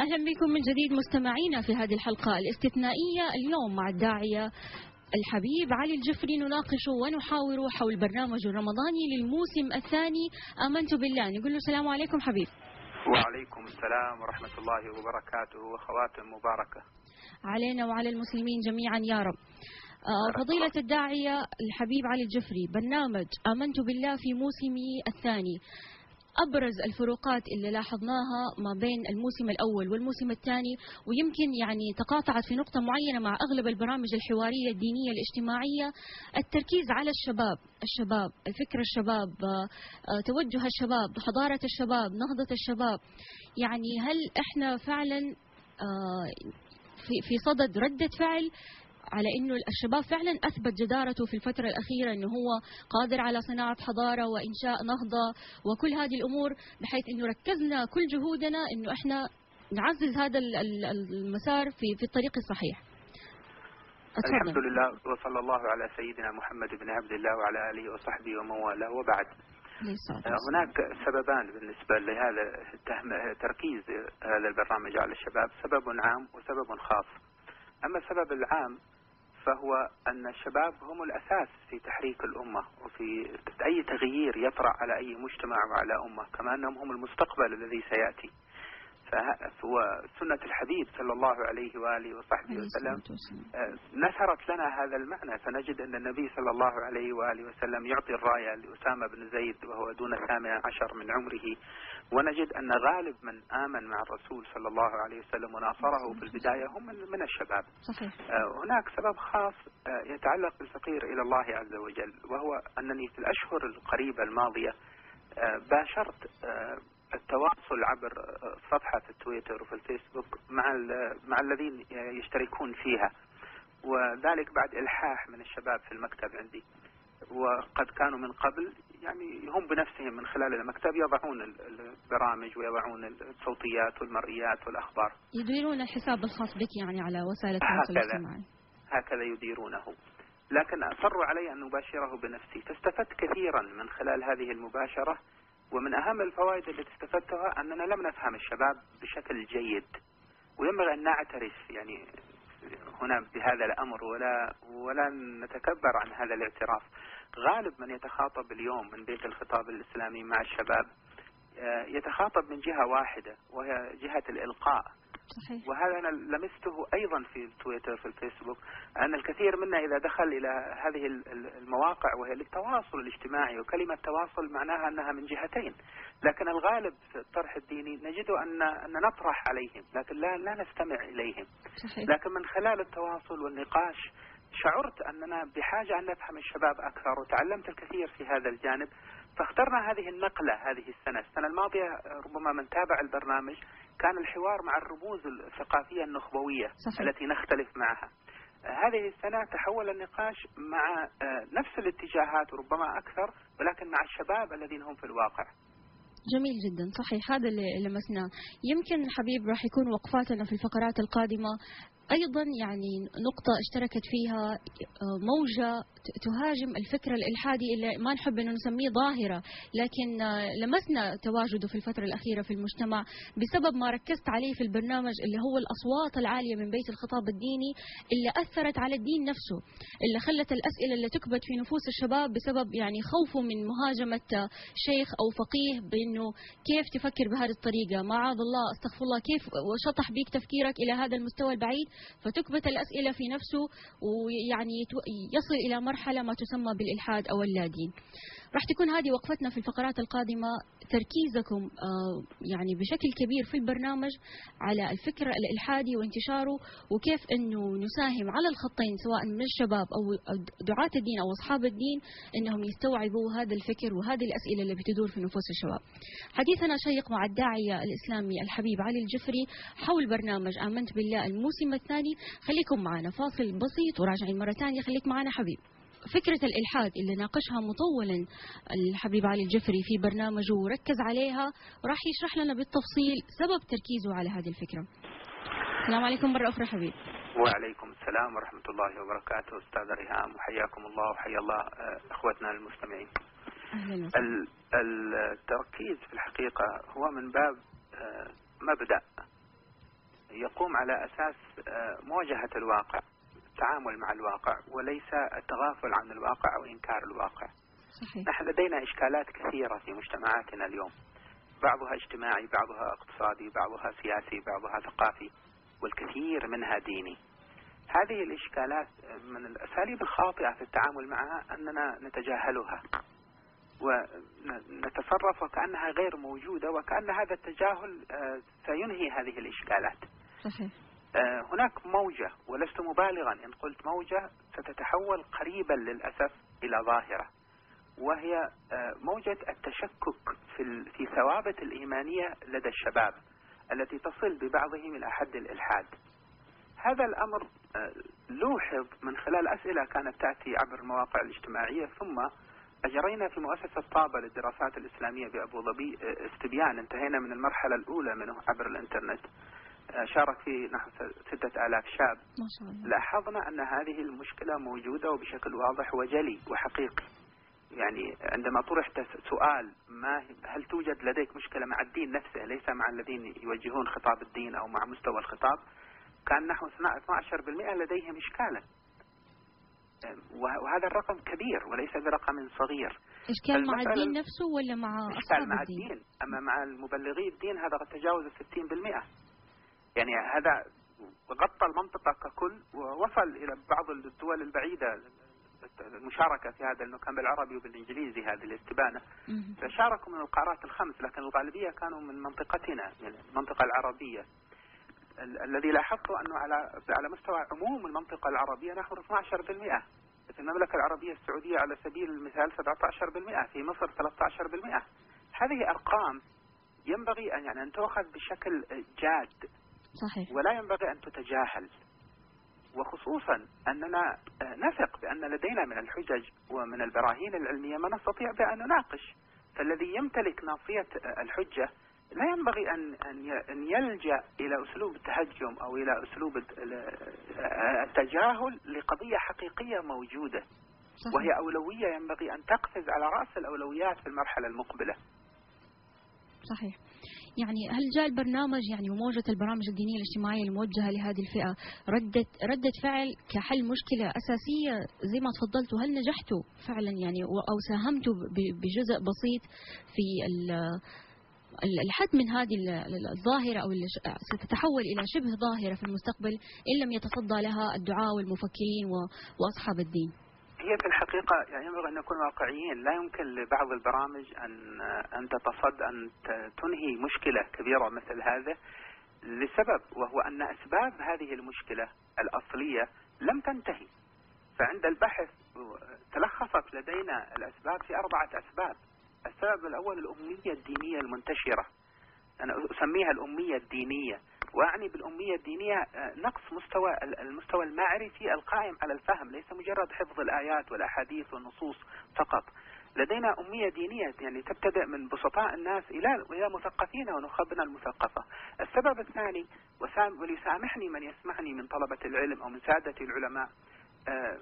أهلا بكم من جديد مستمعينا في هذه الحلقة الاستثنائية اليوم مع الداعية الحبيب علي الجفري نناقش ونحاور حول برنامج الرمضاني للموسم الثاني آمنت بالله. نقول له السلام عليكم حبيب. وعليكم السلام ورحمة الله وبركاته وخواتم مباركة. علينا وعلى المسلمين جميعا يا رب. آه، فضيلة الداعية الحبيب علي الجفري برنامج آمنت بالله في موسمه الثاني. أبرز الفروقات اللي لاحظناها ما بين الموسم الأول والموسم الثاني ويمكن يعني تقاطعت في نقطة معينة مع أغلب البرامج الحوارية الدينية الاجتماعية التركيز على الشباب الشباب الفكر الشباب آه، آه، توجه الشباب حضارة الشباب نهضة الشباب. يعني هل إحنا فعلا آه، في في صدد ردة فعل على إنه الشباب فعلا أثبت جدارته في الفترة الأخيرة إنه هو قادر على صناعة حضارة وإنشاء نهضة وكل هذه الأمور بحيث إنه ركزنا كل جهودنا إنه إحنا نعزز هذا المسار في في الطريق الصحيح. أتفضل. الحمد لله وصلى الله على سيدنا محمد بن عبد الله وعلى آله وصحبه ومن والاه وبعد. هناك سببان بالنسبة لهذا تركيز هذا البرنامج على الشباب، سبب عام وسبب خاص. أما السبب العام فهو أن الشباب هم الأساس في تحريك الأمة وفي أي تغيير يطرأ على أي مجتمع وعلى أمة كما أنهم هم المستقبل الذي سيأتي. فهو سنة الحبيب صلى الله عليه وآله وصحبه وسلم آه، نشرت لنا هذا المعنى. فنجد أن النبي صلى الله عليه وآله وسلم يعطي الراية لأسامة بن زيد وهو دون الثامنة عشر من عمره. ونجد أن غالب من آمن مع الرسول صلى الله عليه وسلم وناصره في البداية هم من الشباب. صحيح. آه، هناك سبب خاص آه، يتعلق بالفقير إلى الله عز وجل وهو أنني في الأشهر القريبة الماضية باشرت التواصل عبر صفحة في التويتر وفي الفيسبوك مع مع الذين يشتركون فيها. وذلك بعد إلحاح من الشباب في المكتب عندي. وقد كانوا من قبل يعني هم بنفسهم من خلال المكتب يضعون البرامج ويضعون الصوتيات والمرئيات والأخبار. يديرون الحساب الخاص بك يعني على وسائل التواصل الاجتماعي. هكذا يديرونه. لكن أصروا علي أن أباشره بنفسي. فاستفدت كثيرا من خلال هذه المباشرة ومن أهم الفوائد التي استفدتها أننا لم نفهم الشباب بشكل جيد وينبغي أن نعترف يعني هنا بهذا الأمر ولا ولا نتكبر عن هذا الاعتراف. غالب من يتخاطب اليوم من بيت الخطاب الإسلامي مع الشباب آه، يتخاطب من جهة واحدة وهي جهة الإلقاء. صحيح. وهذا أنا لمسته أيضا في التويتر في الفيسبوك أن الكثير منا إذا دخل إلى هذه المواقع وهي للتواصل الاجتماعي وكلمة تواصل معناها أنها من جهتين لكن الغالب في الطرح الديني نجد أن أن نطرح عليهم لكن لا لا نستمع إليهم صحيح. لكن من خلال التواصل والنقاش شعرت أننا بحاجة أن نفهم الشباب أكثر وتعلمت الكثير في هذا الجانب فاخترنا هذه النقلة هذه السنة السنة الماضية ربما من تابع البرنامج كان الحوار مع الرموز الثقافية النخبوية صحيح. التي نختلف معها. هذه السنة تحول النقاش مع آه، نفس الاتجاهات وربما أكثر ولكن مع الشباب الذين هم في الواقع. جميل جدا صحيح هذا اللي لمسناه. يمكن حبيب راح يكون وقفاتنا في الفقرات القادمة. أيضا يعني نقطة اشتركت فيها آه، موجة تهاجم الفكر الإلحادي اللي ما نحب أنه نسميه ظاهرة لكن آه، لمسنا تواجده في الفترة الأخيرة في المجتمع بسبب ما ركزت عليه في البرنامج اللي هو الأصوات العالية من بيت الخطاب الديني اللي أثرت على الدين نفسه اللي خلت الأسئلة اللي تكبت في نفوس الشباب بسبب يعني خوفه من مهاجمة آه، شيخ أو فقيه بأنه كيف تفكر بهذه الطريقة؟ معاذ الله أستغفر الله كيف وشطح بيك تفكيرك إلى هذا المستوى البعيد؟ فتكبت الأسئلة في نفسه ويعني يصل إلى مرحلة ما تسمى بالإلحاد أو اللادين. راح تكون هذه وقفتنا في الفقرات القادمة تركيزكم آه، يعني بشكل كبير في البرنامج على الفكر الإلحادي وانتشاره وكيف أنه نساهم على الخطين سواء من الشباب أو دعاة الدين أو أصحاب الدين أنهم يستوعبوا هذا الفكر وهذه الأسئلة اللي بتدور في نفوس الشباب. حديثنا شيق مع الداعية الإسلامي الحبيب علي الجفري حول برنامج آمنت بالله الموسم الثاني. خليكم معنا فاصل بسيط وراجعين مرة ثانية. خليك معنا حبيب. فكرة الإلحاد اللي ناقشها مطولا الحبيب علي الجفري في برنامجه وركز عليها وراح يشرح لنا بالتفصيل سبب تركيزه على هذه الفكرة. السلام عليكم مرة أخرى حبيب. وعليكم السلام ورحمة الله وبركاته. أستاذ ريهام وحياكم الله وحيا الله آه، إخوتنا المستمعين. أهلا التركيز في الحقيقة هو من باب آه، مبدأ يقوم على أساس آه، مواجهة الواقع. التعامل مع الواقع وليس التغافل عن الواقع أو إنكار الواقع صحيح. نحن لدينا إشكالات كثيرة في مجتمعاتنا اليوم بعضها اجتماعي بعضها اقتصادي بعضها سياسي بعضها ثقافي والكثير منها ديني هذه الإشكالات من الأساليب الخاطئة في التعامل معها أننا نتجاهلها ونتصرف وكأنها غير موجودة وكأن هذا التجاهل آه، سينهي هذه الإشكالات صحيح. آه، هناك موجة ولست مبالغا. إن قلت موجة ستتحول قريبا للأسف إلى ظاهرة. وهي آه، موجة التشكك في في ثوابت الإيمانية لدى الشباب التي تصل ببعضهم إلى حد الإلحاد. هذا الأمر لوحظ من خلال أسئلة كانت تأتي عبر المواقع الاجتماعية. ثم أجرينا في مؤسسة طابة للدراسات الإسلامية بأبو ظبي آه، استبيان. انتهينا من المرحلة الأولى منه عبر الإنترنت. آه، شارك فيه نحو ستة آلاف شاب. ما شاء الله. لاحظنا أن هذه المشكلة موجودة وبشكل واضح وجلي وحقيقي. يعني عندما طرح سؤال ما هل توجد لديك مشكلة مع الدين نفسه ليس مع الذين يوجهون خطاب الدين أو مع مستوى الخطاب كان نحو 12% لديهم إشكالا. وهذا الرقم كبير وليس برقم صغير. إشكال مع الدين نفسه ولا مع أصحاب مع الدين. الدين. أما مع المبلغي الدين هذا قد تجاوز 60% يعني هذا غطى المنطقة ككل ووصل إلى بعض الدول البعيدة المشاركة في هذا لأنه كان بالعربي وبالإنجليزي هذه الاستبانة. فشاركوا من القارات الخمس لكن الغالبية كانوا من منطقتنا يعني المنطقة العربية. الذي لاحظته أنه على على مستوى عموم المنطقة العربية نحو 12% في المملكة العربية السعودية على سبيل المثال 17% في مصر 13% هذه أرقام ينبغي أن يعني أن تؤخذ بشكل جاد. صحيح. ولا ينبغي أن تتجاهل. وخصوصا أننا نثق بأن لدينا من الحجج ومن البراهين العلمية ما نستطيع بأن نناقش. فالذي يمتلك ناصية الحجة لا ينبغي أن أن يلجأ إلى أسلوب التهجم أو إلى أسلوب التجاهل لقضية حقيقية موجودة. صحيح. وهي أولوية ينبغي أن تقفز على رأس الأولويات في المرحلة المقبلة. صحيح. يعني هل جاء البرنامج يعني وموجة البرامج الدينية الاجتماعية الموجهة لهذه الفئة ردة ردة فعل كحل مشكلة أساسية زي ما تفضلتوا؟ هل نجحتوا فعلا يعني أو ساهمتوا بجزء بسيط في الحد من هذه الظاهرة أو ستتحول إلى شبه ظاهرة في المستقبل إن لم يتصدى لها الدعاء والمفكرين وأصحاب الدين؟ هي في الحقيقة يعني ينبغي أن نكون واقعيين. لا يمكن لبعض البرامج أن أن تتصد أن تنهي مشكلة كبيرة مثل هذا لسبب وهو أن أسباب هذه المشكلة الأصلية لم تنتهي. فعند البحث تلخصت لدينا الأسباب في أربعة أسباب. السبب الأول الأمية الدينية المنتشرة. أنا أسميها الأمية الدينية. وأعني بالأمية الدينية آه، نقص مستوى المستوى المعرفي القائم على الفهم ليس مجرد حفظ الآيات والأحاديث والنصوص فقط. لدينا أمية دينية يعني تبتدأ من بسطاء الناس إلى إلى مثقفين ونخبنا المثقفة. السبب الثاني وليسامحني من يسمعني من طلبة العلم أو من سادة العلماء آه،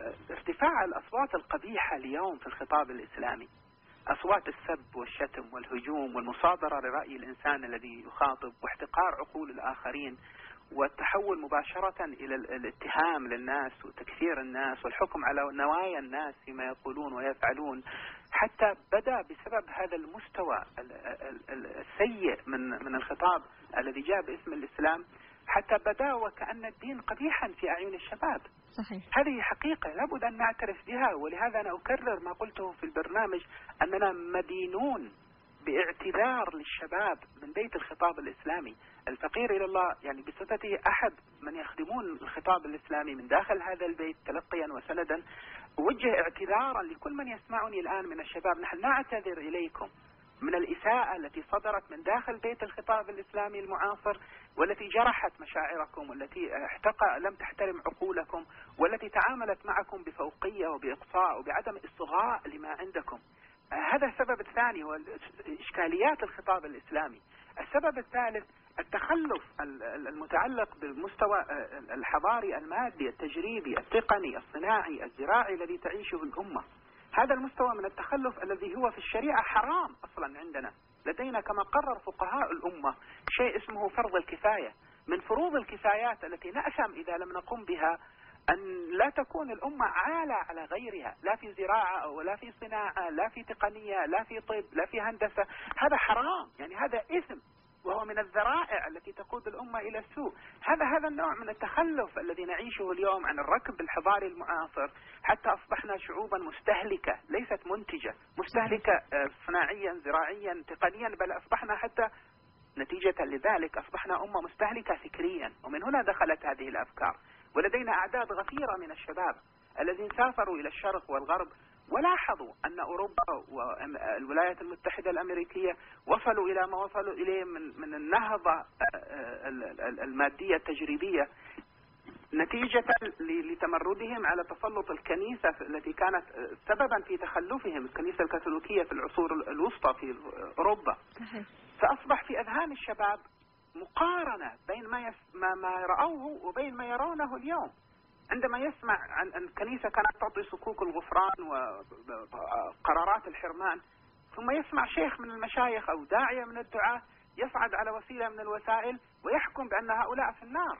آه، ارتفاع الأصوات القبيحة اليوم في الخطاب الإسلامي. أصوات السب والشتم والهجوم والمصادرة لرأي الإنسان الذي يخاطب واحتقار عقول الآخرين والتحول مباشرة إلى الاتهام للناس وتكثير الناس والحكم على نوايا الناس فيما يقولون ويفعلون. حتى بدأ بسبب هذا المستوى السيء من من الخطاب الذي جاء باسم الإسلام حتى بدا وكأن الدين قبيحا في أعين الشباب. صحيح. هذه حقيقة لابد أن نعترف بها ولهذا أنا أكرر ما قلته في البرنامج أننا مدينون باعتذار للشباب من بيت الخطاب الإسلامي. الفقير إلى الله يعني بصفته أحد من يخدمون الخطاب الإسلامي من داخل هذا البيت تلقيا وسندا. أوجه اعتذارا لكل من يسمعني الآن من الشباب. نحن نعتذر إليكم. من الإساءة التي صدرت من داخل بيت الخطاب الإسلامي المعاصر والتي جرحت مشاعركم والتي احتقى لم تحترم عقولكم والتي تعاملت معكم بفوقية وبإقصاء وبعدم إصغاء لما عندكم. هذا السبب الثاني هو إشكاليات الخطاب الإسلامي. السبب الثالث التخلف المتعلق بالمستوى الحضاري المادي التجريبي التقني الصناعي الزراعي الذي تعيشه الأمة. هذا المستوى من التخلف الذي هو في الشريعة حرام أصلا عندنا. لدينا كما قرر فقهاء الأمة شيء اسمه فرض الكفاية. من فروض الكفايات التي نأثم إذا لم نقم بها أن لا تكون الأمة عالة على غيرها. لا في زراعة ولا في صناعة لا في تقنية لا في طب لا في هندسة. هذا حرام. يعني هذا إثم. وهو من الذرائع التي تقود الأمة إلى السوء. هذا هذا النوع من التخلف الذي نعيشه اليوم عن الركب الحضاري المعاصر حتى أصبحنا شعوبا مستهلكة ليست منتجة مستهلكة آه، صناعيا زراعيا تقنيا بل أصبحنا حتى نتيجة لذلك أصبحنا أمة مستهلكة فكريا. ومن هنا دخلت هذه الأفكار. ولدينا أعداد غفيرة من الشباب الذين سافروا إلى الشرق والغرب ولاحظوا أن أوروبا والولايات المتحدة الأمريكية وصلوا إلى ما وصلوا إليه من من النهضة آه، آه، المادية التجريبية نتيجة لتمردهم على تسلط الكنيسة التي كانت سببا في تخلفهم الكنيسة الكاثوليكية في العصور الوسطى في أوروبا. فأصبح في أذهان الشباب مقارنة بين ما, يس ما, ما رأوه وبين ما يرونه اليوم. عندما يسمع عن الكنيسة كانت تعطي صكوك الغفران وقرارات الحرمان ثم يسمع شيخ من المشايخ أو داعية من الدعاة يصعد على وسيلة من الوسائل ويحكم بأن هؤلاء في النار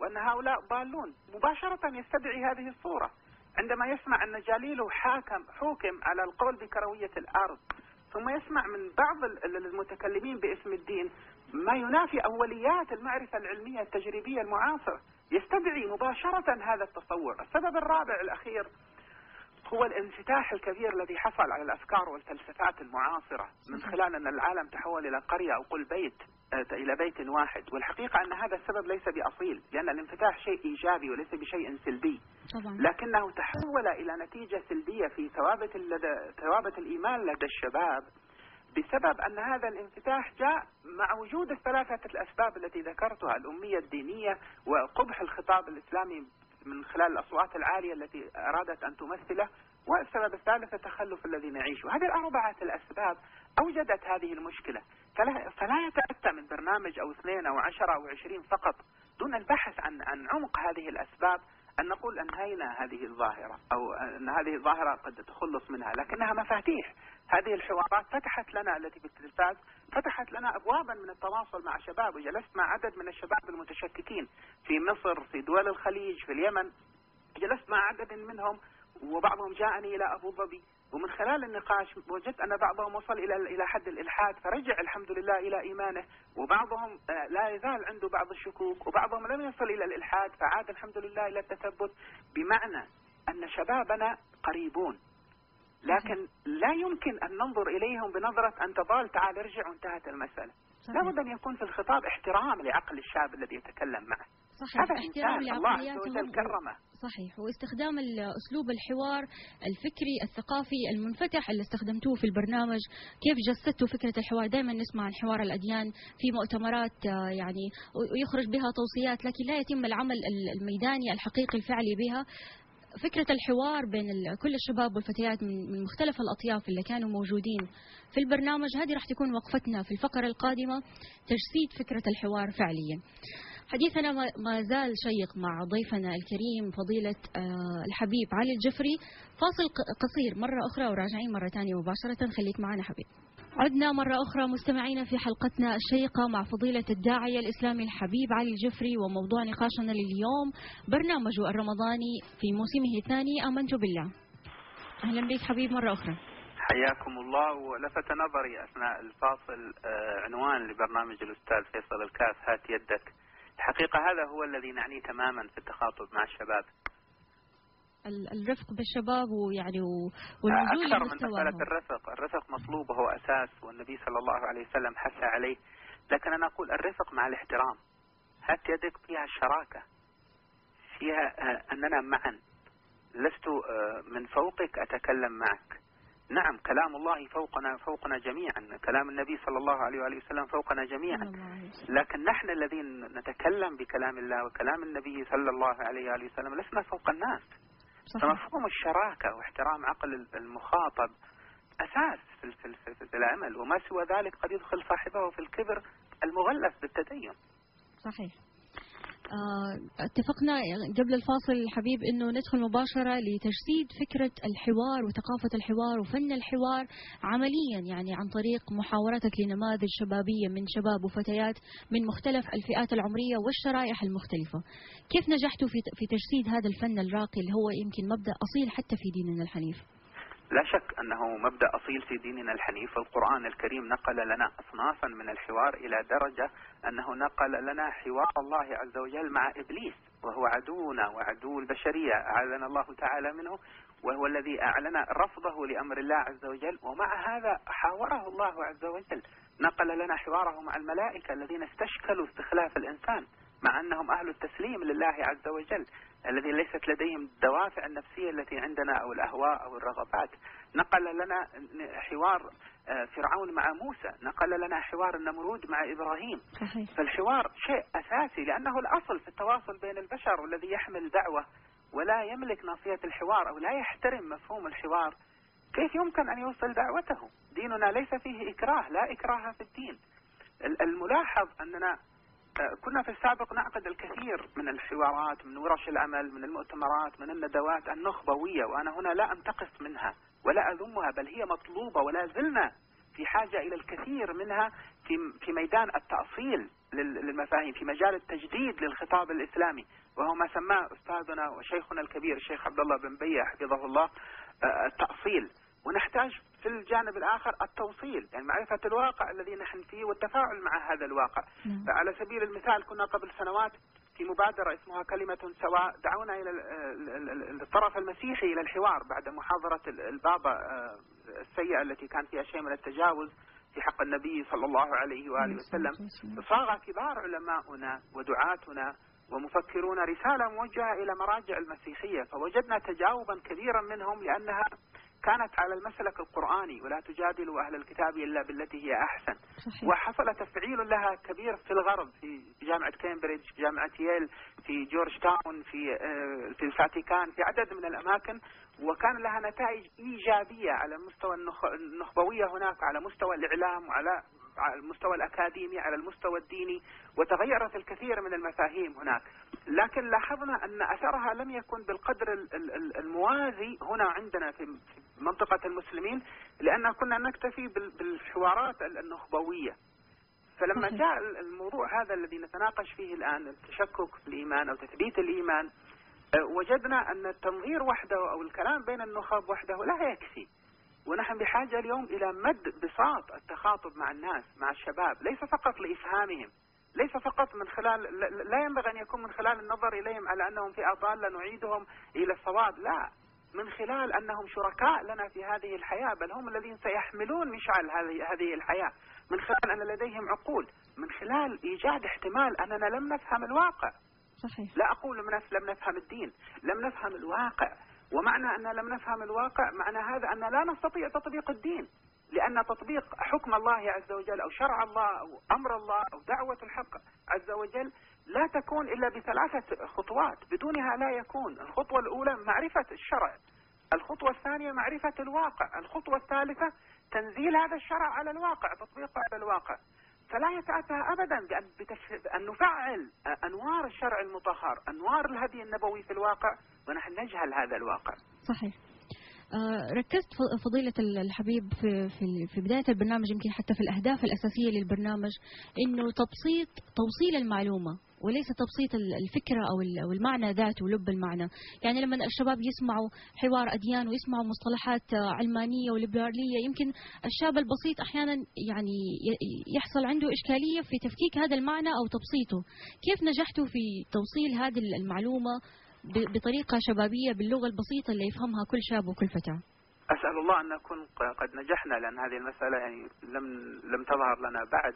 وأن هؤلاء ضالون. مباشرة يستدعي هذه الصورة. عندما يسمع أن جليله حاكم حوكم على القول بكروية الأرض ثم يسمع من بعض المتكلمين باسم الدين ما ينافي أوليات المعرفة العلمية التجريبية المعاصرة. يستدعي مباشرة هذا التصور. السبب الرابع الأخير هو الانفتاح الكبير الذي حصل على الأفكار والفلسفات المعاصرة. من خلال أن العالم تحول إلى قرية أو قل بيت آه، إلى بيت واحد. والحقيقة أن هذا السبب ليس بأصيل لأن الانفتاح شيء إيجابي وليس بشيء سلبي. طبعا. لكنه تحول إلى نتيجة سلبية في ثوابت, ثوابت الإيمان لدى الشباب. بسبب أن هذا الانفتاح جاء مع وجود الثلاثة الأسباب التي ذكرتها الأمية الدينية وقبح الخطاب الإسلامي من خلال الأصوات العالية التي أرادت أن تمثله والسبب الثالث التخلف الذي نعيشه. هذه الأربعة الأسباب أوجدت هذه المشكلة. فلا, يتأتى من برنامج أو اثنين أو عشرة أو عشرين فقط دون البحث عن, عن عمق هذه الأسباب أن نقول أنهينا هذه الظاهرة أو أن هذه الظاهرة قد تخلص منها لكنها مفاتيح. هذه الحوارات فتحت لنا التي بالتلفاز فتحت لنا أبوابا من التواصل مع شباب وجلست مع عدد من الشباب المتشككين في مصر في دول الخليج في اليمن. جلست مع عدد منهم وبعضهم جاءني إلى أبو ظبي. ومن خلال النقاش وجدت أن بعضهم وصل إلى إلى حد الإلحاد فرجع الحمد لله إلى إيمانه وبعضهم آه، لا يزال عنده بعض الشكوك وبعضهم لم يصل إلى الإلحاد فعاد الحمد لله إلى التثبت بمعنى أن شبابنا قريبون. لكن لا يمكن أن ننظر إليهم بنظرة أن تضال تعال ارجع وانتهت المسألة. لابد أن يكون في الخطاب احترام لعقل الشاب الذي يتكلم معه. صحيح. هذا احترام كرمه. صحيح. واستخدام اسلوب الحوار الفكري الثقافي المنفتح اللي استخدمتوه في البرنامج. كيف جسدتوا فكرة الحوار؟ دائما نسمع عن حوار الأديان في مؤتمرات آه، يعني ويخرج بها توصيات لكن لا يتم العمل الميداني الحقيقي الفعلي بها. فكرة الحوار بين كل الشباب والفتيات من مختلف الأطياف اللي كانوا موجودين في البرنامج هذه راح تكون وقفتنا في الفقرة القادمة تجسيد فكرة الحوار فعليا. حديثنا ما زال شيق مع ضيفنا الكريم فضيلة آه، الحبيب علي الجفري. فاصل قصير مرة أخرى وراجعين مرة ثانية مباشرة. خليك معنا حبيب. عدنا مرة أخرى مستمعينا في حلقتنا الشيقة مع فضيلة الداعية الإسلامي الحبيب علي الجفري وموضوع نقاشنا لليوم برنامج الرمضاني في موسمه الثاني آمنت بالله. أهلا بك حبيب مرة أخرى. حياكم الله. ولفت نظري أثناء الفاصل آه، عنوان لبرنامج الأستاذ فيصل الكاف هات يدك. الحقيقة هذا هو الذي نعنيه تماما في التخاطب مع الشباب. الرفق بالشباب ويعني والنزول أكثر من مسألة الرفق. الرفق مطلوب وهو أساس والنبي صلى الله عليه وسلم حث عليه. لكن أنا أقول الرفق مع الاحترام. هات يدك فيها الشراكة. فيها آه، أننا معا. لست آه، من فوقك أتكلم معك. نعم كلام الله فوقنا فوقنا جميعا. كلام النبي صلى الله عليه وآله وسلم فوقنا جميعا. لكن نحن الذين نتكلم بكلام الله وكلام النبي صلى الله عليه وآله وسلم لسنا فوق الناس. صحيح. فمفهوم الشراكة واحترام عقل المخاطب أساس في, في, في, في العمل. وما سوى ذلك قد يدخل صاحبه في الكبر المغلف بالتدين. صحيح. اتفقنا قبل الفاصل الحبيب إنه ندخل مباشرة لتجسيد فكرة الحوار وثقافة الحوار وفن الحوار عمليا يعني عن طريق محاورتك لنماذج شبابية من شباب وفتيات من مختلف الفئات العمرية والشرائح المختلفة. كيف نجحتوا في في تجسيد هذا الفن الراقي اللي هو يمكن مبدأ أصيل حتى في ديننا الحنيف؟ لا شك أنه مبدأ أصيل في ديننا الحنيف. القرآن الكريم نقل لنا أصنافا من الحوار إلى درجة أنه نقل لنا حوار الله عز وجل مع إبليس وهو عدونا وعدو البشرية أعاذنا الله تعالى منه وهو الذي أعلن رفضه لأمر الله عز وجل ومع هذا حاوره الله عز وجل. نقل لنا حواره مع الملائكة الذين استشكلوا استخلاف الإنسان مع أنهم أهل التسليم لله عز وجل. الذي ليست لديهم الدوافع النفسية التي عندنا أو الأهواء أو الرغبات. نقل لنا حوار آه، فرعون مع موسى. نقل لنا حوار النمرود مع إبراهيم. صحيح. فالحوار شيء أساسي لأنه الأصل في التواصل بين البشر والذي يحمل دعوة ولا يملك ناصية الحوار أو لا يحترم مفهوم الحوار. كيف يمكن أن يوصل دعوته؟ ديننا ليس فيه إكراه لا إكراه في الدين. الملاحظ أننا كنا في السابق نعقد الكثير من الحوارات من ورش العمل من المؤتمرات من الندوات النخبوية وأنا هنا لا أنتقص منها ولا أذمها بل هي مطلوبة ولا زلنا في حاجة إلى الكثير منها في في ميدان التأصيل للمفاهيم في مجال التجديد للخطاب الإسلامي. وهو ما سماه أستاذنا وشيخنا الكبير الشيخ عبد الله بن بية حفظه الله آه، التأصيل. ونحتاج الجانب الآخر التوصيل يعني معرفة الواقع الذي نحن فيه والتفاعل مع هذا الواقع. نعم. فعلى سبيل المثال كنا قبل سنوات في مبادرة اسمها كلمة سواء دعونا إلى الطرف المسيحي إلى الحوار بعد محاضرة البابا آه، السيئة التي كان فيها شيء من التجاوز في حق النبي صلى الله عليه وآله نعم، وسلم. صاغ كبار علماؤنا ودعاتنا ومفكرون رسالة موجهة إلى مراجع المسيحية فوجدنا تجاوبا كبيرا منهم لأنها كانت على المسلك القرآني ولا تجادلوا أهل الكتاب إلا بالتي هي أحسن صحيح. وحصل تفعيل لها كبير في الغرب في جامعة كامبريدج في جامعة ييل في جورج تاون في آه، في الفاتيكان في عدد من الأماكن وكان لها نتائج إيجابية على مستوى النخبوية هناك على مستوى الإعلام وعلى على المستوى الأكاديمي على المستوى الديني وتغيرت الكثير من المفاهيم هناك. لكن لاحظنا أن أثرها لم يكن بالقدر الموازي هنا عندنا في منطقة المسلمين لأن كنا نكتفي بالحوارات النخبوية. فلما جاء الموضوع هذا الذي نتناقش فيه الآن التشكك في الإيمان أو تثبيت الإيمان أه، وجدنا أن التنظير وحده أو الكلام بين النخب وحده لا يكفي. ونحن بحاجة اليوم إلى مد بساط التخاطب مع الناس مع الشباب ليس فقط لإفهامهم ليس فقط من خلال لا ينبغي أن يكون من خلال النظر إليهم على أنهم فئة ضالة نعيدهم إلى الصواب لا. من خلال أنهم شركاء لنا في هذه الحياة بل هم الذين سيحملون مشعل هذه الحياة. من خلال أن لديهم عقول من خلال إيجاد احتمال أننا لم نفهم الواقع. صحيح. لا أقول لم نفهم الدين لم نفهم الواقع. ومعنى أن لم نفهم الواقع معنى هذا أن لا نستطيع تطبيق الدين لأن تطبيق حكم الله عز وجل أو شرع الله أو أمر الله أو دعوة الحق عز وجل لا تكون إلا بثلاثة خطوات بدونها لا يكون. الخطوة الأولى معرفة الشرع الخطوة الثانية معرفة الواقع الخطوة الثالثة تنزيل هذا الشرع على الواقع تطبيقه على الواقع. فلا يتأتى أبدا بأن, بأن نفعل أنوار الشرع المطهر أنوار الهدي النبوي في الواقع. ونحن نجهل هذا الواقع. صحيح. آه، ركزت فضيلة الحبيب في في في بداية البرنامج يمكن حتى في الأهداف الأساسية للبرنامج إنه تبسيط توصيل المعلومة وليس تبسيط الفكرة أو المعنى ذاته ولب المعنى. يعني لما الشباب يسمعوا حوار أديان ويسمعوا مصطلحات علمانية وليبرالية يمكن الشاب البسيط أحيانا يعني يحصل عنده إشكالية في تفكيك هذا المعنى أو تبسيطه. كيف نجحتوا في توصيل هذه المعلومة؟ بطريقة شبابية باللغة البسيطة اللي يفهمها كل شاب وكل فتاة. أسأل الله أن نكون قد نجحنا لأن هذه المسألة يعني لم لم تظهر لنا بعد.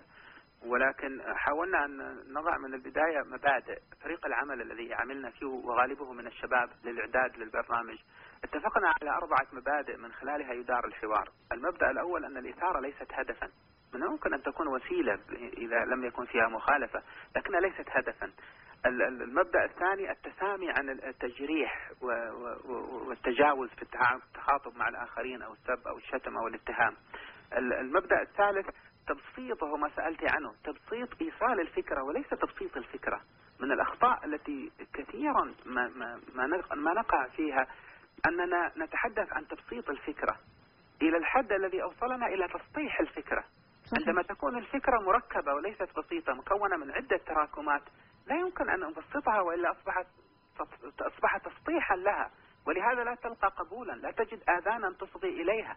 ولكن حاولنا أن نضع من البداية مبادئ. فريق العمل الذي عملنا فيه وغالبه من الشباب للإعداد للبرنامج. اتفقنا على أربعة مبادئ من خلالها يدار الحوار. المبدأ الأول أن الإثارة ليست هدفا. من الممكن أن تكون وسيلة إذا لم يكن فيها مخالفة لكنها ليست هدفا. المبدأ الثاني التسامي عن التجريح والتجاوز في التخاطب مع الآخرين أو السب أو الشتم أو الاتهام. المبدأ الثالث تبسيطه ما سألت عنه تبسيط إيصال الفكرة وليس تبسيط الفكرة. من الأخطاء التي كثيرا ما, ما, ما نقع فيها أننا نتحدث عن تبسيط الفكرة. إلى الحد الذي أوصلنا إلى تسطيح الفكرة. عندما تكون الفكرة مركبة وليست بسيطة مكونة من عدة تراكمات لا يمكن أن نبسطها وإلا أصبحت أصبح تسطيحا لها ولهذا لا تلقى قبولا لا تجد آذانا تصغي إليها.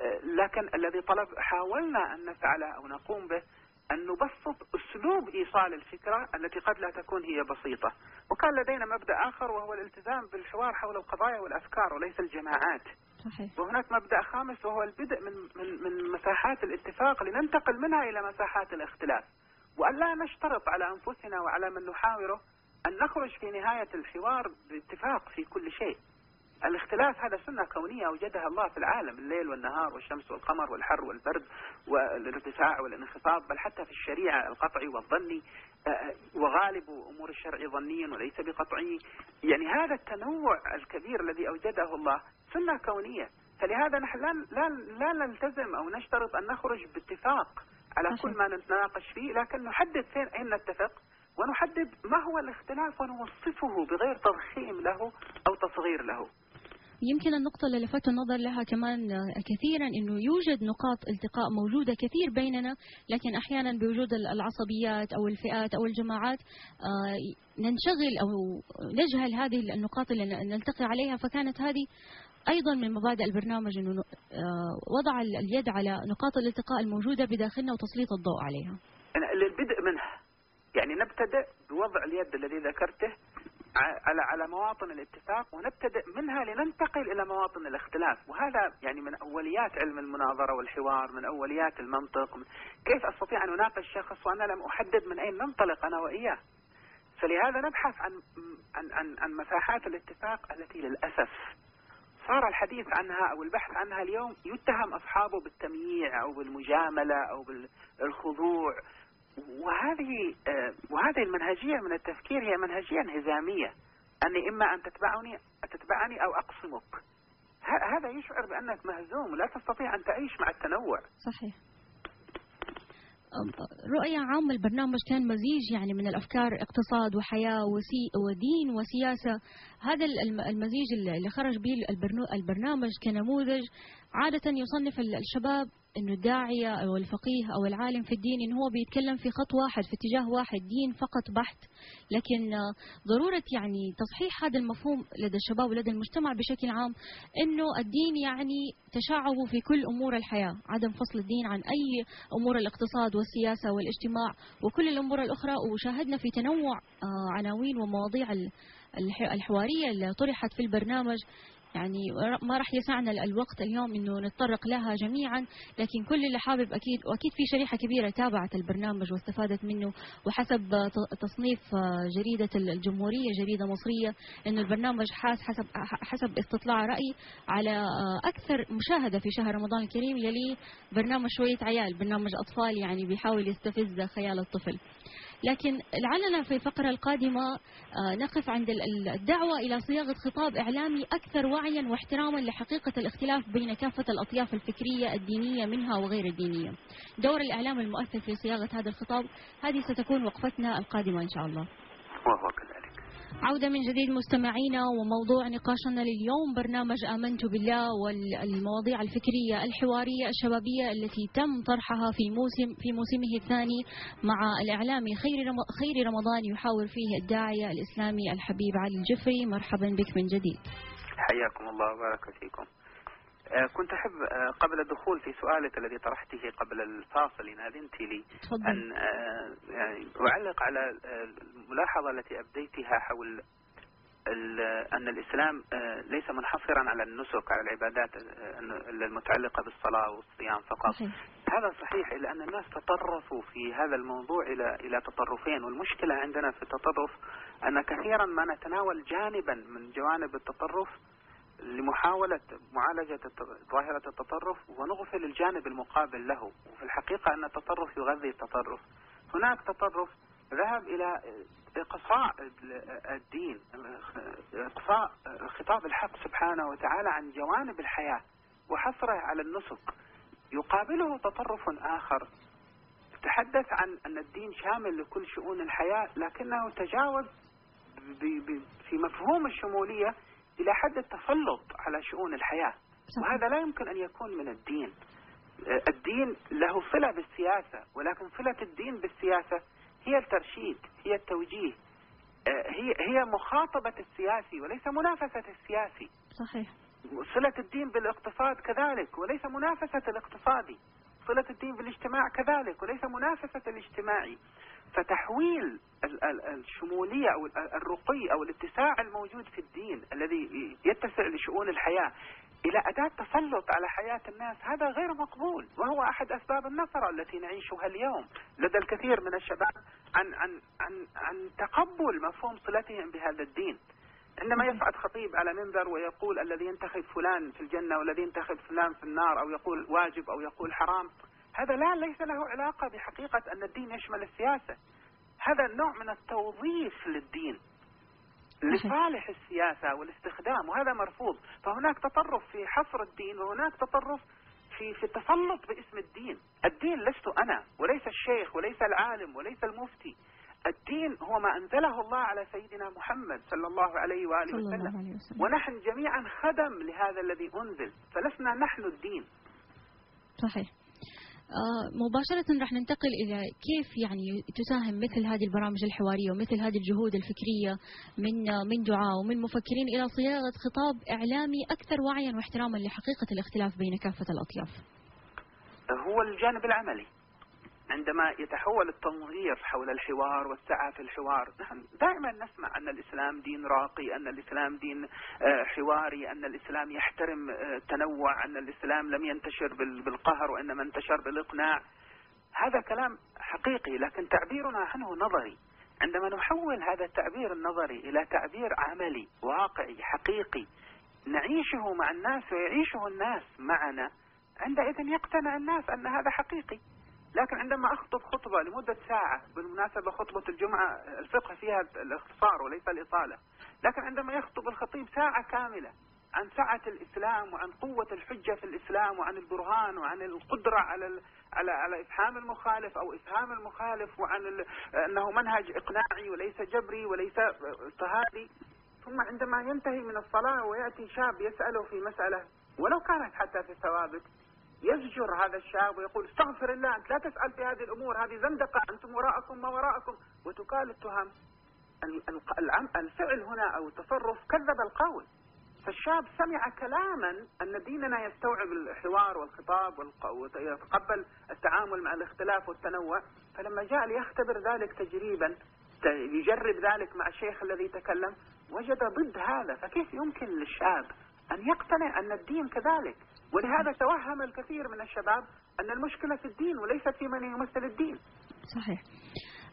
أه، لكن الذي طلب حاولنا أن نفعله أو نقوم به أن نبسط أسلوب إيصال الفكرة التي قد لا تكون هي بسيطة. وكان لدينا مبدأ آخر وهو الالتزام بالحوار حول القضايا والأفكار وليس الجماعات. صحيح. وهناك مبدأ خامس وهو البدء من, من, من مساحات الاتفاق لننتقل منها إلى مساحات الاختلاف. وأن لا نشترط على أنفسنا وعلى من نحاوره أن نخرج في نهاية الحوار باتفاق في كل شيء. الاختلاف هذا سنة كونية أوجدها الله في العالم الليل والنهار والشمس والقمر والحر والبرد والارتفاع والانخفاض بل حتى في الشريعة القطعي والظني آه، آه، وغالب أمور الشرع ظني وليس بقطعي. يعني هذا التنوع الكبير الذي أوجده الله سنة كونية. فلهذا نحن لا, لا, لا نلتزم أو نشترط أن نخرج باتفاق على كل ما نتناقش فيه لكن نحدد فين أين نتفق ونحدد ما هو الاختلاف ونوصفه بغير تضخيم له أو تصغير له. يمكن النقطة اللي لفت النظر لها كمان كثيرا إنه يوجد نقاط التقاء موجودة كثير بيننا لكن أحيانا بوجود العصبيات أو الفئات أو الجماعات آه، ننشغل أو نجهل هذه النقاط اللي نلتقي عليها فكانت هذه أيضا من مبادئ البرنامج إنه آه، وضع اليد على نقاط الالتقاء الموجودة بداخلنا وتسليط الضوء عليها. للبدء منها. يعني نبتدئ بوضع اليد الذي ذكرته على على مواطن الاتفاق ونبتدئ منها لننتقل إلى مواطن الاختلاف. وهذا يعني من أوليات علم المناظرة والحوار من أوليات المنطق. كيف أستطيع أن أناقش شخص وأنا لم أحدد من أين ننطلق أنا وإياه؟ فلهذا نبحث عن عن, عن مساحات الاتفاق التي للأسف صار الحديث عنها أو البحث عنها اليوم يتهم أصحابه بالتمييع أو بالمجاملة أو بالخضوع. وهذه آه، وهذه المنهجية من التفكير هي منهجية انهزامية أني إما أن تتبعني تتبعني أو أقصمك هذا يشعر بأنك مهزوم لا تستطيع أن تعيش مع التنوع. صحيح. رؤية عامة البرنامج كان مزيج يعني من الأفكار اقتصاد وحياة وسي ودين وسياسة. هذا المزيج اللي خرج به البرنامج كنموذج. عادة يصنف الشباب إنه الداعيه أو الفقيه أو العالم في الدين إنه هو بيتكلم في خط واحد في اتجاه واحد دين فقط بحت. لكن ضرورة يعني تصحيح هذا المفهوم لدى الشباب ولدى المجتمع بشكل عام إنه الدين يعني تشعب في كل أمور الحياة عدم فصل الدين عن أي أمور الاقتصاد والسياسة والاجتماع وكل الأمور الأخرى. وشاهدنا في تنوع آه، عناوين ومواضيع الحوارية اللي طرحت في البرنامج. يعني ما راح يسعنا الوقت اليوم إنه نتطرق لها جميعا لكن كل اللي حابب أكيد وأكيد في شريحة كبيرة تابعت البرنامج واستفادت منه وحسب تصنيف جريدة الجمهورية جريدة مصرية إنه البرنامج حاس حسب حسب استطلاع راي على أكثر مشاهدة في شهر رمضان الكريم يلي برنامج شوية عيال برنامج أطفال يعني بيحاول يستفز خيال الطفل. لكن لعلنا في الفقرة القادمة آه، نقف عند الدعوة إلى صياغة خطاب إعلامي أكثر وعيا واحتراما لحقيقة الاختلاف بين كافة الأطياف الفكرية الدينية منها وغير الدينية. دور الإعلام المؤثر في صياغة هذا الخطاب هذه ستكون وقفتنا القادمة إن شاء الله. عودة من جديد مستمعينا وموضوع نقاشنا لليوم برنامج آمنت بالله والمواضيع الفكرية الحوارية الشبابية التي تم طرحها في موسم في موسمه الثاني مع الإعلامي خير خير رمضان يحاور فيه الداعية الإسلامي الحبيب علي الجفري. مرحبا بك من جديد. حياكم الله وبارك فيكم. كنت أحب آه، قبل الدخول في سؤالك الذي طرحته قبل الفاصل إن أذنت لي تفضل. أن آه، يعني أعلق على الملاحظة التي أبديتها حول أن الإسلام ليس منحصرا على النسك على العبادات المتعلقة بالصلاة والصيام فقط صحيح. هذا صحيح إلا أن الناس تطرفوا في هذا الموضوع إلى إلى تطرفين والمشكلة عندنا في التطرف أن كثيرا ما نتناول جانبا من جوانب التطرف لمحاولة معالجة ظاهرة التطرف ونغفل الجانب المقابل له. وفي الحقيقة أن التطرف يغذي التطرف. هناك تطرف ذهب إلى إقصاء الدين إقصاء خطاب الحق سبحانه وتعالى عن جوانب الحياة وحصره على النسك. يقابله تطرف آخر. تحدث عن أن الدين شامل لكل شؤون الحياة لكنه تجاوز في مفهوم الشمولية إلى حد التسلط على شؤون الحياة. وهذا لا يمكن أن يكون من الدين. الدين له صلة بالسياسة ولكن صلة الدين بالسياسة هي الترشيد هي التوجيه. هي هي مخاطبة السياسي وليس منافسة السياسي. صحيح. صلة الدين بالاقتصاد كذلك وليس منافسة الاقتصادي. صلة الدين بالاجتماع كذلك وليس منافسة الاجتماعي فتحويل الشمولية أو الرقي أو الاتساع الموجود في الدين الذي يتسع لشؤون الحياة إلى أداة تسلط على حياة الناس هذا غير مقبول وهو أحد أسباب النفرة التي نعيشها اليوم. لدى الكثير من الشباب عن عن عن عن تقبل مفهوم صلتهم بهذا الدين. عندما يصعد خطيب على منبر ويقول الذي ينتخب فلان في الجنة والذي ينتخب فلان في النار أو يقول واجب أو يقول حرام. هذا لا ليس له علاقة بحقيقة أن الدين يشمل السياسة. هذا النوع من التوظيف للدين لصالح السياسة والاستخدام وهذا مرفوض. فهناك تطرف في حصر الدين وهناك تطرف في في التسلط باسم الدين. الدين لست أنا وليس الشيخ وليس العالم وليس المفتي. الدين هو ما أنزله الله على سيدنا محمد صلى الله عليه وآله صلى وسلم. الله عليه وسلم ونحن جميعا خدم لهذا الذي أنزل فلسنا نحن الدين صحيح آه مباشرة رح ننتقل إلى كيف يعني تساهم مثل هذه البرامج الحوارية ومثل هذه الجهود الفكرية من من دعاء ومن مفكرين إلى صياغة خطاب إعلامي أكثر وعيا واحتراما لحقيقة الاختلاف بين كافة الأطياف. هو الجانب العملي عندما يتحول التنظير حول الحوار والسعة في الحوار. نحن دائما نسمع أن الإسلام دين راقي أن الإسلام دين آه، حواري أن الإسلام يحترم التنوع آه، أن الإسلام لم ينتشر بالقهر وإنما انتشر بالإقناع. هذا كلام حقيقي لكن تعبيرنا عنه نظري. عندما نحول هذا التعبير النظري إلى تعبير عملي واقعي حقيقي نعيشه مع الناس ويعيشه الناس معنا عندئذ يقتنع الناس أن هذا حقيقي. لكن عندما أخطب خطبة لمدة ساعة بالمناسبة خطبة الجمعة الفقه فيها الاختصار وليس الإطالة لكن عندما يخطب الخطيب ساعة كاملة عن سعة الإسلام وعن قوة الحجة في الإسلام وعن البرهان وعن القدرة على على على إفهام المخالف أو إفهام المخالف وعن أنه منهج إقناعي وليس جبري وليس اضطهادي. ثم عندما ينتهي من الصلاة ويأتي شاب يسأله في مسألة ولو كانت حتى في الثوابت يزجر هذا الشاب ويقول استغفر الله أنت لا تسأل في هذه الأمور هذه زندقة أنتم وراءكم ما وراءكم. وتقال التهم الفعل هنا أو التصرف كذب القول. فالشاب سمع كلاما أن ديننا يستوعب الحوار والخطاب ويتقبل التعامل مع الاختلاف والتنوع. فلما جاء ليختبر ذلك تجريبا يجرب ذلك مع الشيخ الذي تكلم وجد ضد هذا. فكيف يمكن للشاب أن يقتنع أن الدين كذلك؟ ولهذا توهم الكثير من الشباب أن المشكلة في الدين وليست في من يمثل الدين صحيح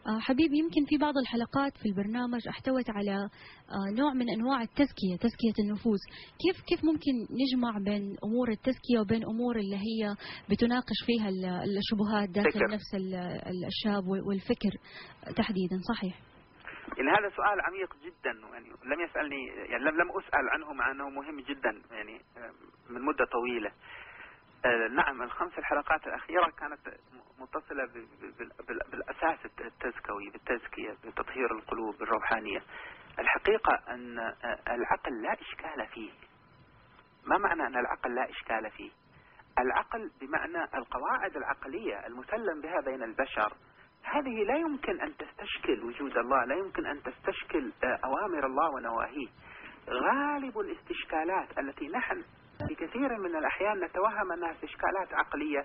آه، حبيب يمكن في بعض الحلقات في البرنامج احتوت على آه، نوع من أنواع التزكية، تزكية النفوس، كيف كيف ممكن نجمع بين أمور التزكية وبين أمور اللي هي بتناقش فيها الشبهات داخل فكر. نفس الشاب والفكر تحديدا، صحيح؟ يعني هذا سؤال عميق جدا يعني لم يسألني يعني لم لم أسأل عنه مع أنه مهم جدا يعني آه، من مدة طويلة. آه، نعم الخمس الحلقات الأخيرة كانت متصلة بالأساس التزكوي بالتزكية بتطهير القلوب بالروحانية الحقيقة أن آه، العقل لا إشكال فيه. ما معنى أن العقل لا إشكال فيه؟ العقل بمعنى القواعد العقلية المسلم بها بين البشر هذه لا يمكن أن تستشكل وجود الله لا يمكن أن تستشكل آه، أوامر الله ونواهيه. غالب الاستشكالات التي نحن في كثير من الأحيان نتوهم أنها استشكالات عقلية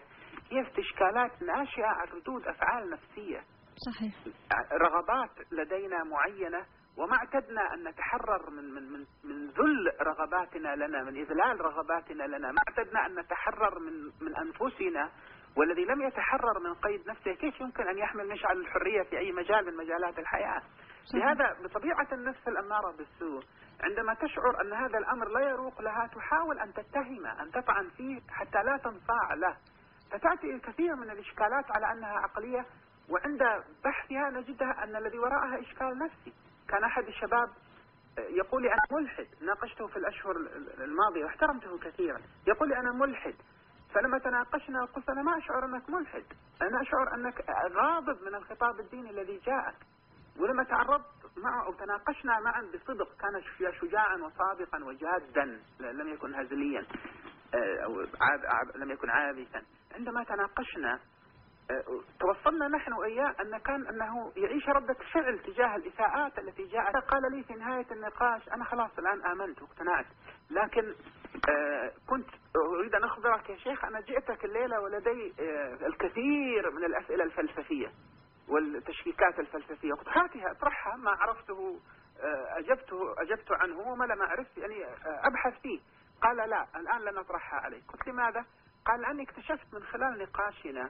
هي استشكالات ناشئة عن ردود أفعال نفسية. صحيح. رغبات لدينا معينة وما اعتدنا أن نتحرر من من من من ذل رغباتنا لنا من إذلال رغباتنا لنا. ما اعتدنا أن نتحرر من من أنفسنا والذي لم يتحرر من قيد نفسه كيف يمكن أن يحمل مشعل الحرية في أي مجال من مجالات الحياة؟ لهذا بطبيعة النفس الأمارة بالسوء عندما تشعر أن هذا الأمر لا يروق لها تحاول أن تتهمه أن تطعن فيه حتى لا تنصاع له. فتأتي الكثير من الإشكالات على أنها عقلية وعند بحثها نجدها أن الذي وراءها إشكال نفسي. كان أحد الشباب يقول لي أنا ملحد. ناقشته في الأشهر الماضية واحترمته كثيرا. يقول لي أنا ملحد. فلما تناقشنا قلت أنا ما أشعر أنك ملحد. أنا أشعر أنك غاضب من الخطاب الديني الذي جاءك. ولما تعرضت معه أو تناقشنا معا بصدق كان شجاعا وصادقا وجادا لم يكن هزليا آه، أو لم يكن عابثا. عندما تناقشنا آه، توصلنا نحن وإياه أن كان أنه يعيش ردة فعل تجاه الإساءات التي جاءت. قال لي في نهاية النقاش أنا خلاص الآن آمنت واقتنعت. لكن آه، كنت أريد أن أخبرك يا شيخ أنا جئتك الليلة ولدي الكثير من الأسئلة الفلسفية والتشكيكات الفلسفية. قلت هاتها أطرحها ما عرفته أجبته أجبت عنه وما لم أعرف يعني أبحث فيه. قال لا الآن لن أطرحها عليك. قلت لماذا؟ قال لأني اكتشفت من خلال نقاشنا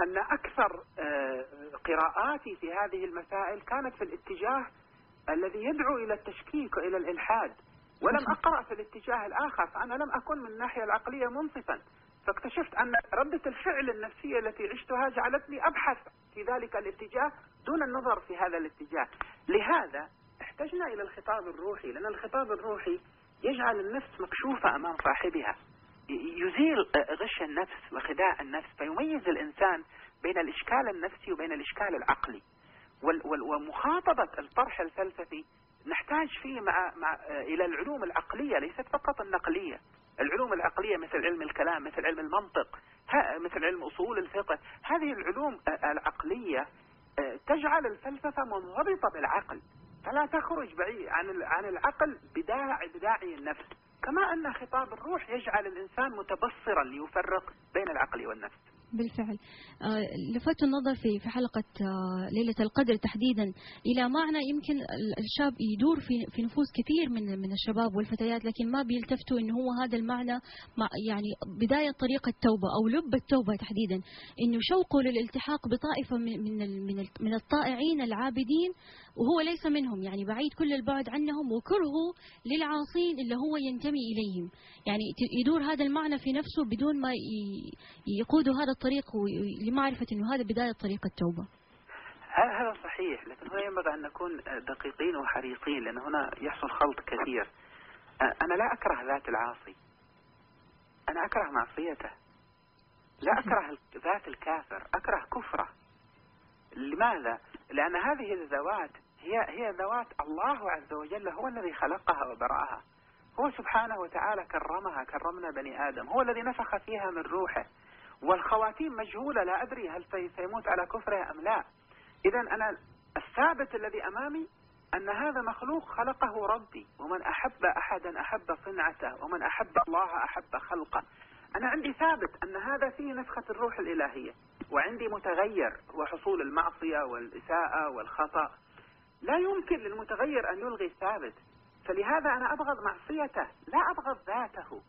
أن أكثر آه، قراءاتي في هذه المسائل كانت في الاتجاه الذي يدعو إلى التشكيك وإلى الإلحاد. ولم أقرأ في الاتجاه الآخر فأنا لم أكن من الناحية العقلية منصفا. فاكتشفت أن ردة الفعل النفسية التي عشتها جعلتني أبحث في ذلك الاتجاه دون النظر في هذا الاتجاه. لهذا احتجنا إلى الخطاب الروحي لأن الخطاب الروحي يجعل النفس مكشوفة أمام صاحبها. يزيل غش النفس وخداع النفس فيميز الإنسان بين الإشكال النفسي وبين الإشكال العقلي. ومخاطبة الطرح الفلسفي نحتاج فيه مع, مع إلى العلوم العقلية ليست فقط النقلية. العلوم العقلية مثل علم الكلام مثل علم المنطق مثل علم أصول الفقه. هذه العلوم العقلية تجعل الفلسفة منضبطة بالعقل. فلا تخرج بعيد عن عن العقل بداعي بداعي النفس. كما أن خطاب الروح يجعل الإنسان متبصرا ليفرق بين العقل والنفس. بالفعل. آه، لفت النظر في في حلقة آه، ليلة القدر تحديدا إلى معنى يمكن الشاب يدور في في نفوس كثير من من الشباب والفتيات لكن ما بيلتفتوا إنه هو هذا المعنى يعني بداية طريق التوبة أو لب التوبة تحديدا. إنه شوقه للالتحاق بطائفة من من من الطائعين العابدين وهو ليس منهم يعني بعيد كل البعد عنهم وكرهه للعاصين اللي هو ينتمي إليهم. يعني يدور هذا المعنى في نفسه بدون ما يقوده هذا الطريق لمعرفة أنه هذا بداية طريق التوبة. هذا صحيح لكن هنا ينبغي أن نكون دقيقين وحريصين لأن هنا يحصل خلط كثير. أنا لا أكره ذات العاصي. أنا أكره معصيته. لا أكره ذات الكافر. أكره كفره. لماذا؟ لأن هذه الذوات هي هي ذوات الله عز وجل هو الذي خلقها وبرأها. هو سبحانه وتعالى كرمها كرمنا بني آدم. هو الذي نفخ فيها من روحه. والخواتيم مجهولة لا أدري هل سيموت على كفره أم لا. إذا أنا الثابت الذي أمامي أن هذا مخلوق خلقه ربي ومن أحب أحدا أحب صنعته ومن أحب الله أحب خلقه. أنا عندي ثابت أن هذا فيه نفخة الروح الإلهية وعندي متغير هو حصول المعصية والإساءة والخطأ. لا يمكن للمتغير أن يلغي الثابت فلهذا أنا أبغض معصيته لا أبغض ذاته.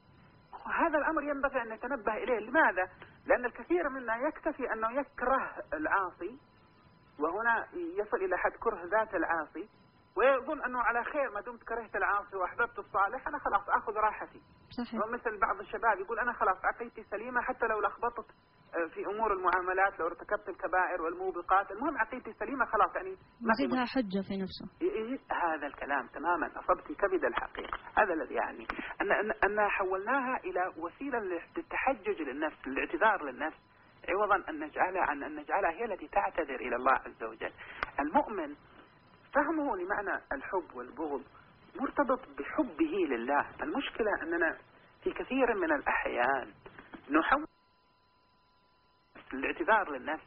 هذا الأمر ينبغي أن نتنبه إليه لماذا؟ لأن الكثير منا يكتفي أنه يكره العاصي وهنا يصل إلى حد كره ذات العاصي ويظن أنه على خير ما دمت كرهت العاصي وأحببت الصالح أنا خلاص أخذ راحتي صحيح. ومثل بعض الشباب يقول أنا خلاص عقيدتي سليمة حتى لو لخبطت في أمور المعاملات لو ارتكبت الكبائر والموبقات المهم عقيدتي سليمة خلاص يعني يزيدها حجة في نفسه. هذا الكلام تماما. أصبت كبد الحقيقة. هذا الذي يعني أن أن حولناها إلى وسيلة للتحجج للنفس للاعتذار للنفس عوضا أن نجعلها عن أن نجعلها هي التي تعتذر إلى الله عز وجل. المؤمن فهمه لمعنى الحب والبغض مرتبط بحبه لله. المشكلة أننا في كثير من الأحيان نحول الاعتذار للنفس.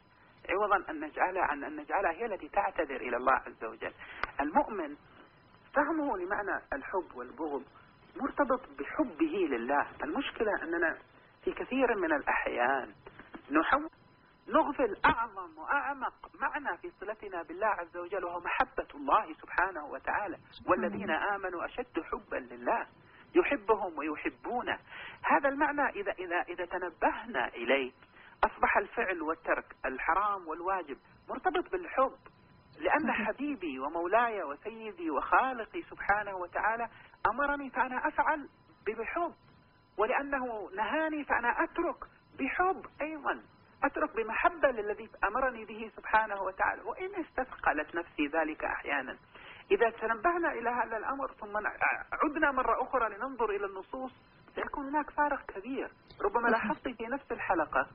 عوضا أن نجعلها عن أن نجعلها هي التي تعتذر إلى الله عز وجل. المؤمن فهمه لمعنى الحب والبغض مرتبط بحبه لله. المشكلة أننا في كثير من الأحيان نحول نغفل أعظم وأعمق معنى في صلتنا بالله عز وجل وهو محبة الله سبحانه وتعالى. والذين آمنوا أشد حبا لله يحبهم ويحبونه. هذا المعنى إذا, إذا, إذا تنبهنا إليه أصبح الفعل والترك الحرام والواجب مرتبط بالحب لأن حبيبي ومولاي وسيدي وخالقي سبحانه وتعالى أمرني فأنا أفعل بحب ولأنه نهاني فأنا أترك بحب أيضا أترك بمحبة للذي أمرني به سبحانه وتعالى وإن استثقلت نفسي ذلك أحيانا. إذا تنبهنا إلى هذا الأمر ثم عدنا مرة أخرى لننظر إلى النصوص سيكون هناك فارق كبير. ربما لاحظت في نفس الحلقة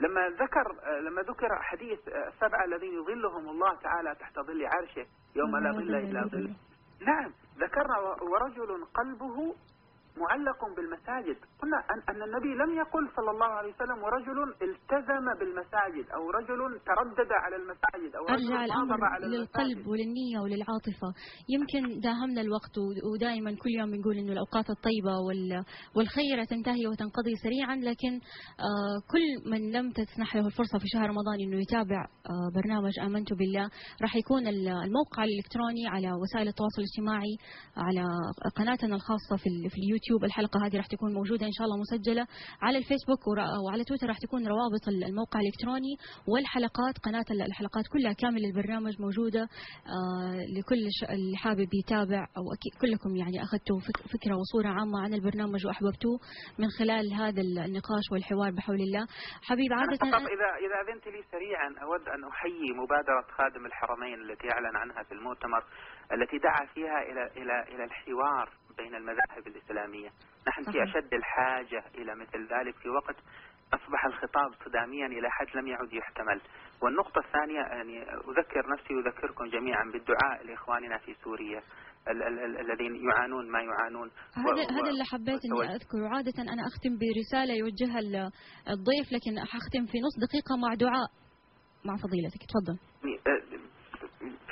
لما ذكر لما ذكر حديث السبعة الذين يظلهم الله تعالى تحت ظل عرشه يوم لا ظل إلا ظل. نعم. ذكرنا ورجل قلبه معلق بالمساجد. قلنا أن النبي لم يقل صلى الله عليه وسلم ورجل التزم بالمساجد أو رجل تردد على المساجد أو رجل أرجع الأمر على للقلب وللنية وللعاطفة. يمكن داهمنا الوقت ودائما كل يوم بنقول أنه الأوقات الطيبة والخيرة تنتهي وتنقضي سريعا لكن آه، كل من لم تسنح له الفرصة في شهر رمضان أنه يتابع آه، برنامج آمنت بالله راح يكون الموقع الإلكتروني على وسائل التواصل الاجتماعي على قناتنا الخاصة في اليوتيوب. اليوتيوب الحلقة هذه راح تكون موجودة إن شاء الله مسجلة على الفيسبوك وعلى تويتر راح تكون روابط الموقع الإلكتروني والحلقات قناة الحلقات كلها كامل البرنامج موجودة آه، لكل اللي حابب يتابع أو كلكم يعني أخذتوا فكرة وصورة عامة عن البرنامج وأحببتوه من خلال هذا النقاش والحوار بحول الله. حبيب عادة فقط إذا إذا أذنت لي سريعا أود أن أحيي مبادرة خادم الحرمين التي أعلن عنها في المؤتمر التي دعا فيها إلى إلى إلى الحوار بين المذاهب الإسلامية. نحن في أشد الحاجة إلى مثل ذلك في وقت أصبح الخطاب صداميا إلى حد لم يعد يحتمل. والنقطة الثانية يعني أذكر نفسي وأذكركم جميعا بالدعاء لإخواننا في سوريا الذين يعانون ما يعانون. هذا هذا اللي حبيت إني أذكره. عادة أنا أختم برسالة يوجهها الضيف لكن حختم في نص دقيقة مع دعاء مع فضيلتك. تفضل.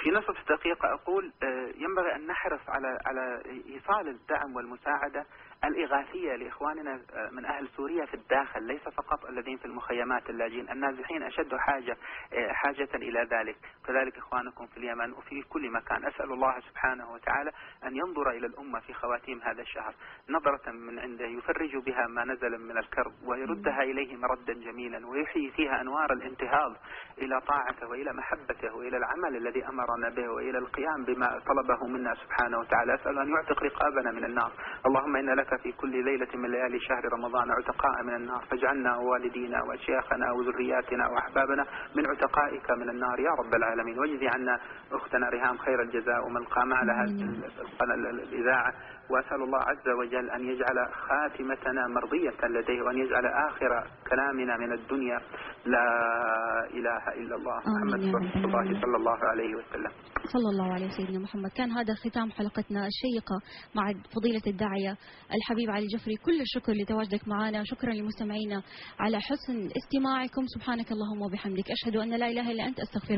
في نصف دقيقة أقول آه، ينبغي أن نحرص على على إيصال الدعم والمساعدة الإغاثية لإخواننا آه، من أهل سوريا في الداخل ليس فقط الذين في المخيمات اللاجئين النازحين أشد حاجة آه، حاجة إلى ذلك. كذلك إخوانكم في اليمن وفي كل مكان. أسأل الله سبحانه وتعالى أن ينظر إلى الأمة في خواتيم هذا الشهر. نظرة من عنده يفرج بها ما نزل من الكرب ويردها إليهم ردا جميلا ويحيي فيها أنوار الانتهاض إلى طاعته وإلى محبته وإلى العمل الذي أمرنا به وإلى القيام بما طلبه منا سبحانه وتعالى. أسأل أن يعتق رقابنا من النار. اللهم إن لك في كل ليلة من ليالي شهر رمضان عتقاء من النار. فاجعلنا ووالدينا وأشياخنا وذرياتنا وأحبابنا من عتقائك من النار يا رب العالمين. واجزي عنا أختنا ريهام خير الجزاء ومن قام على هذه الإذاعة. وأسأل الله عز وجل أن يجعل خاتمتنا مرضية لديه وأن يجعل آخر كلامنا من الدنيا لا إله إلا الله محمد رسول الله صلى الله عليه وسلم. صلى الله عليه سيدنا محمد. كان هذا ختام حلقتنا الشيقة مع فضيلة الداعية الحبيب علي جفري. كل الشكر لتواجدك معنا. شكرا لمستمعينا على حسن استماعكم. سبحانك اللهم وبحمدك. أشهد أن لا إله إلا أنت. أستغفرك.